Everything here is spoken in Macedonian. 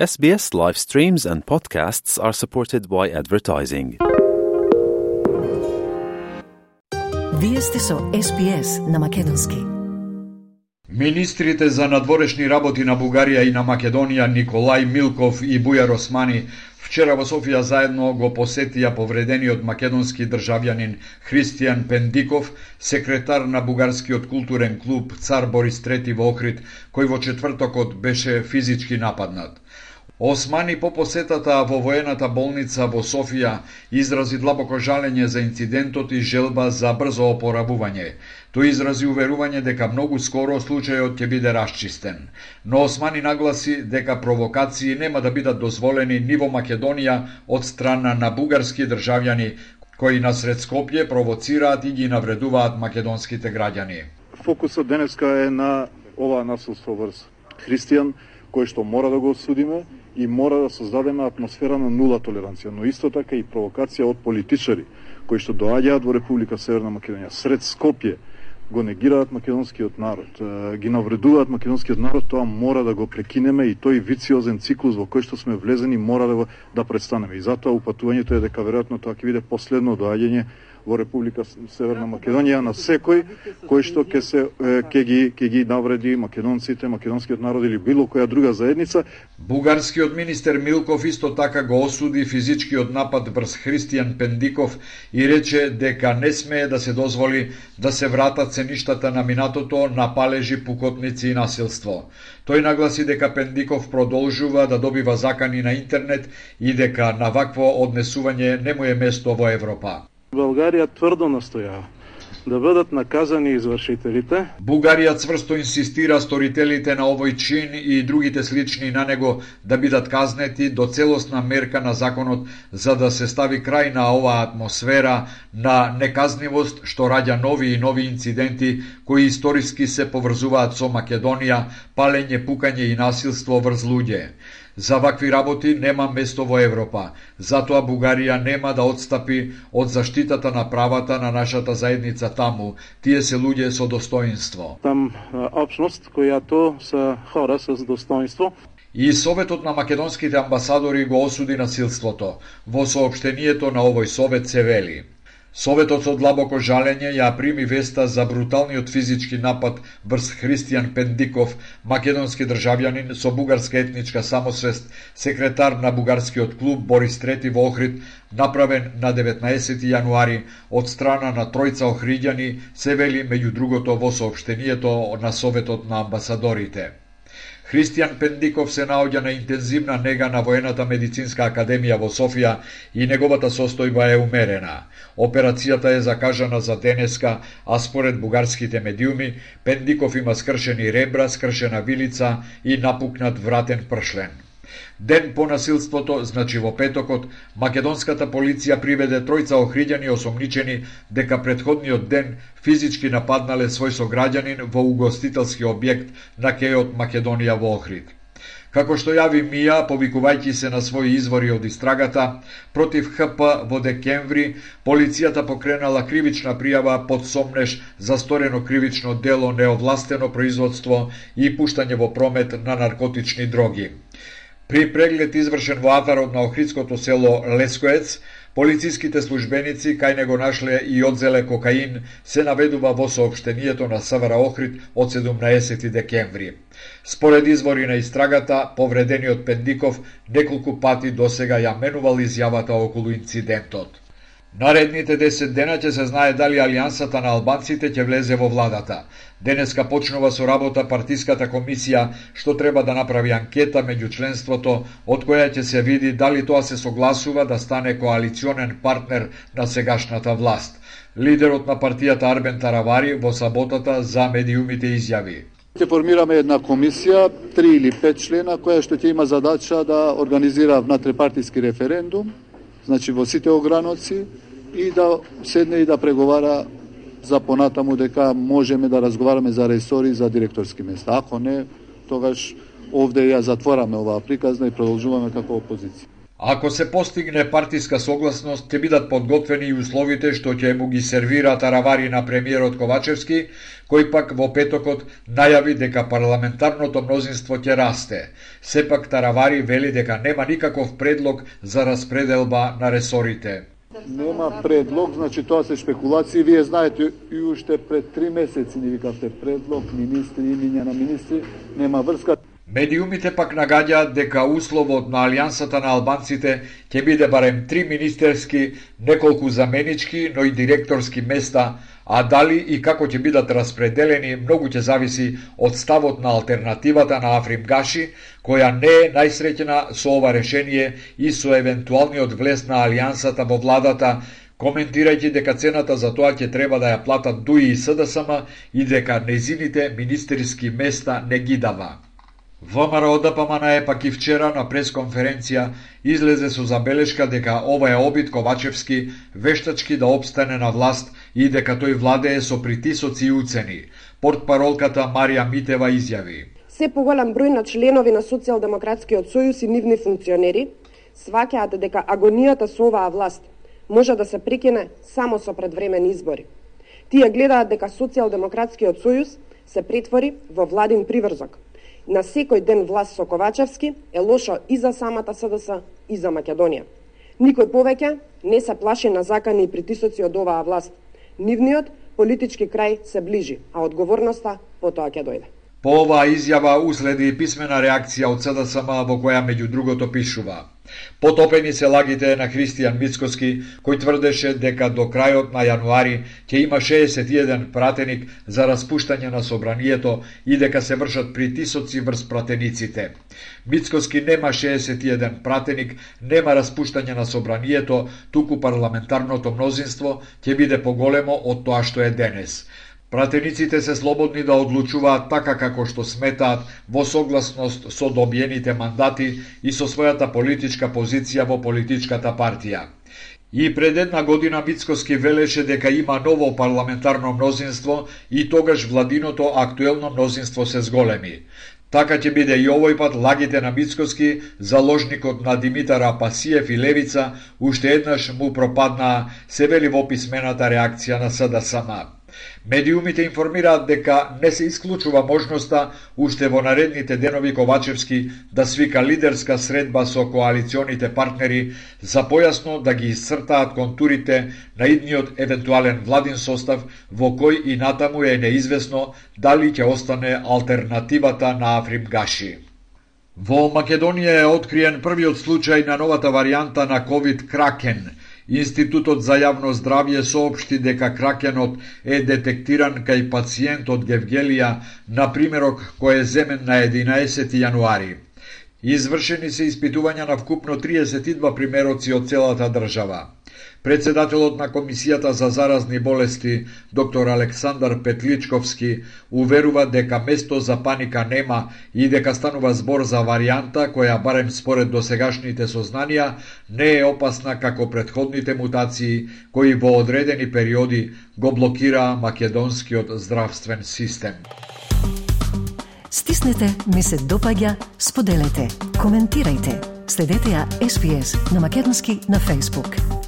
SBS live streams and podcasts are supported by advertising. Вие сте со SPS на Македонски. Министрите за надворешни работи на Бугарија и на Македонија Николај Милков и Бујар Османи вчера во Софија заедно го посетија повредениот македонски државјанин Христијан Пендиков, секретар на бугарскиот културен клуб Цар Борис III во Охрид, кој во четвртокот беше физички нападнат. Османи по посетата во воената болница во Софија изрази длабоко жалење за инцидентот и желба за брзо опоравување. Тој изрази уверување дека многу скоро случајот ќе биде расчистен. Но Османи нагласи дека провокации нема да бидат дозволени ни во Македонија од страна на бугарски државјани кои насред Скопје провоцираат и ги навредуваат македонските граѓани. Фокусот денеска е на ова насилство врз христијан, кој што мора да го осудиме и мора да создадеме атмосфера на нула толеранција, но исто така и провокација од политичари кои што доаѓаат во Република Северна Македонија сред Скопје го негираат македонскиот народ, ги навредуваат македонскиот народ, тоа мора да го прекинеме и тој вициозен циклус во кој што сме влезени мора да, да престанеме. И затоа упатувањето е дека веројатно тоа ќе биде последно доаѓање во Република Северна Македонија на секој кој што ќе се ќе ги ќе ги навреди македонците, македонскиот народ или било која друга заедница. Бугарскиот министер Милков исто така го осуди физичкиот напад врз Христијан Пендиков и рече дека не смее да се дозволи да се вратат цеништата на минатото на палежи, пукотници и насилство. Тој нагласи дека Пендиков продолжува да добива закани на интернет и дека на вакво однесување не му е место во Европа. Българија тврдо настојава да бидат наказани извршителите. Бугарија цврсто инсистира сторителите на овој чин и другите слични на него да бидат казнети до целосна мерка на законот за да се стави крај на оваа атмосфера на неказнивост што раѓа нови и нови инциденти кои историски се поврзуваат со Македонија, палење, пукање и насилство врз луѓе. За вакви работи нема место во Европа. Затоа Бугарија нема да отстапи од заштитата на правата на нашата заедница таму. Тие се луѓе со достоинство. Там опшност којато се хора со достоинство. И Советот на македонските амбасадори го осуди насилството. Во сообштението на овој совет се вели. Советот со длабоко жалење ја прими веста за бруталниот физички напад врз Христијан Пендиков, македонски државјанин со бугарска етничка самосвест, секретар на бугарскиот клуб Борис Трети во Охрид, направен на 19 јануари од страна на тројца охриѓани, се вели меѓу другото во соопштението на Советот на амбасадорите. Христијан Пендиков се наоѓа на интензивна нега на Воената медицинска академија во Софија и неговата состојба е умерена. Операцијата е закажана за денеска, а според бугарските медиуми, Пендиков има скршени ребра, скршена вилица и напукнат вратен пршлен. Ден по насилството, значи во петокот, македонската полиција приведе тројца охриѓани осомничени дека предходниот ден физички нападнале свој сограѓанин во угостителски објект на кејот Македонија во Охрид. Како што јави Мија, повикувајќи се на своји извори од истрагата, против ХП во декември, полицијата покренала кривична пријава под сомнеш за сторено кривично дело неовластено производство и пуштање во промет на наркотични дроги. При преглед извршен во атарот на Охридското село Лескоец, полициските службеници кај него нашле и одзеле кокаин, се наведува во сообштението на СВР Охрид од 17 декември. Според извори на истрагата, повредениот Пендиков неколку пати досега ја менувал изјавата околу инцидентот. Наредните 10 дена ќе се знае дали Алијансата на албанците ќе влезе во владата. Денеска почнува со работа партиската комисија што треба да направи анкета меѓу членството од која ќе се види дали тоа се согласува да стане коалиционен партнер на сегашната власт. Лидерот на партијата Арбен Таравари во саботата за медиумите изјави. Ќе формираме една комисија, три или пет члена, која што ќе има задача да организира внатрепартиски референдум значи во сите ограноци и да седне и да преговара за понатаму дека можеме да разговараме за ресори за директорски места. Ако не, тогаш овде ја затвораме оваа приказна и продолжуваме како опозиција. Ако се постигне партиска согласност, ќе бидат подготвени и условите што ќе му ги сервира таравари на премиерот Ковачевски, кој пак во петокот најави дека парламентарното мнозинство ќе расте. Сепак таравари вели дека нема никаков предлог за распределба на ресорите. Нема предлог, значи тоа се спекулации. Вие знаете и уште пред три месеци ни викавте предлог, министри, имиња на министри, нема врска. Медиумите пак нагаѓаат дека условот на Алијансата на албанците ќе биде барем три министерски, неколку заменички, но и директорски места, а дали и како ќе бидат распределени многу ќе зависи од ставот на алтернативата на Африм Гаши, која не е најсреќена со ова решение и со евентуалниот влез на Алијансата во владата, коментирајќи дека цената за тоа ќе треба да ја платат ДУИ и СДСМ и дека незините министерски места не ги дава. ВМРО ДПМН е пак и вчера на пресконференција излезе со забелешка дека ова е обид Ковачевски вештачки да обстане на власт и дека тој владее со притисоци и уцени. Портпаролката Марија Митева изјави. Се поголем број на членови на Социјалдемократскиот сојуз и нивни функционери сваќаат дека агонијата со оваа власт може да се прекине само со предвремени избори. Тие гледаат дека Социјалдемократскиот сојуз се претвори во владин приврзок – на секој ден власт со Ковачевски е лошо и за самата СДС и за Македонија. Никој повеќе не се плаши на закани и притисоци од оваа власт. Нивниот политички крај се ближи, а одговорноста потоа ќе дојде. По оваа изјава уследи писмена реакција од СДСМ во која меѓу другото пишува Потопени се лагите на Христијан Мицкоски, кој тврдеше дека до крајот на јануари ќе има 61 пратеник за распуштање на собранието и дека се вршат притисоци врз пратениците. Мицкоски нема 61 пратеник, нема распуштање на собранието, туку парламентарното мнозинство ќе биде поголемо од тоа што е денес. Пратениците се слободни да одлучуваат така како што сметаат во согласност со добиените мандати и со својата политичка позиција во политичката партија. И пред една година Мицкоски велеше дека има ново парламентарно мнозинство и тогаш владиното актуелно мнозинство се зголеми. Така ќе биде и овој пат лагите на Мицкоски, заложникот на Димитар Апасиев и Левица, уште еднаш му пропаднаа, се вели во писмената реакција на СДСМ. Медиумите информираат дека не се исклучува можноста уште во наредните денови Ковачевски да свика лидерска средба со коалиционите партнери за појасно да ги исцртаат контурите на идниот евентуален владин состав во кој и натаму е неизвестно дали ќе остане алтернативата на Африм Гаши. Во Македонија е откриен првиот случај на новата варијанта на COVID Кракен – Институтот за јавно здравје соопшти дека кракенот е детектиран кај пациент од Гевгелија на примерок кој е земен на 11 јануари. Извршени се испитувања на вкупно 32 примероци од целата држава. Председателот на Комисијата за заразни болести, доктор Александар Петличковски, уверува дека место за паника нема и дека станува збор за варијанта која, барем според досегашните сознанија, не е опасна како предходните мутации кои во одредени периоди го блокираа македонскиот здравствен систем. Стиснете, ми се допаѓа, споделете, коментирајте. Следете ја SPS на Македонски на Facebook.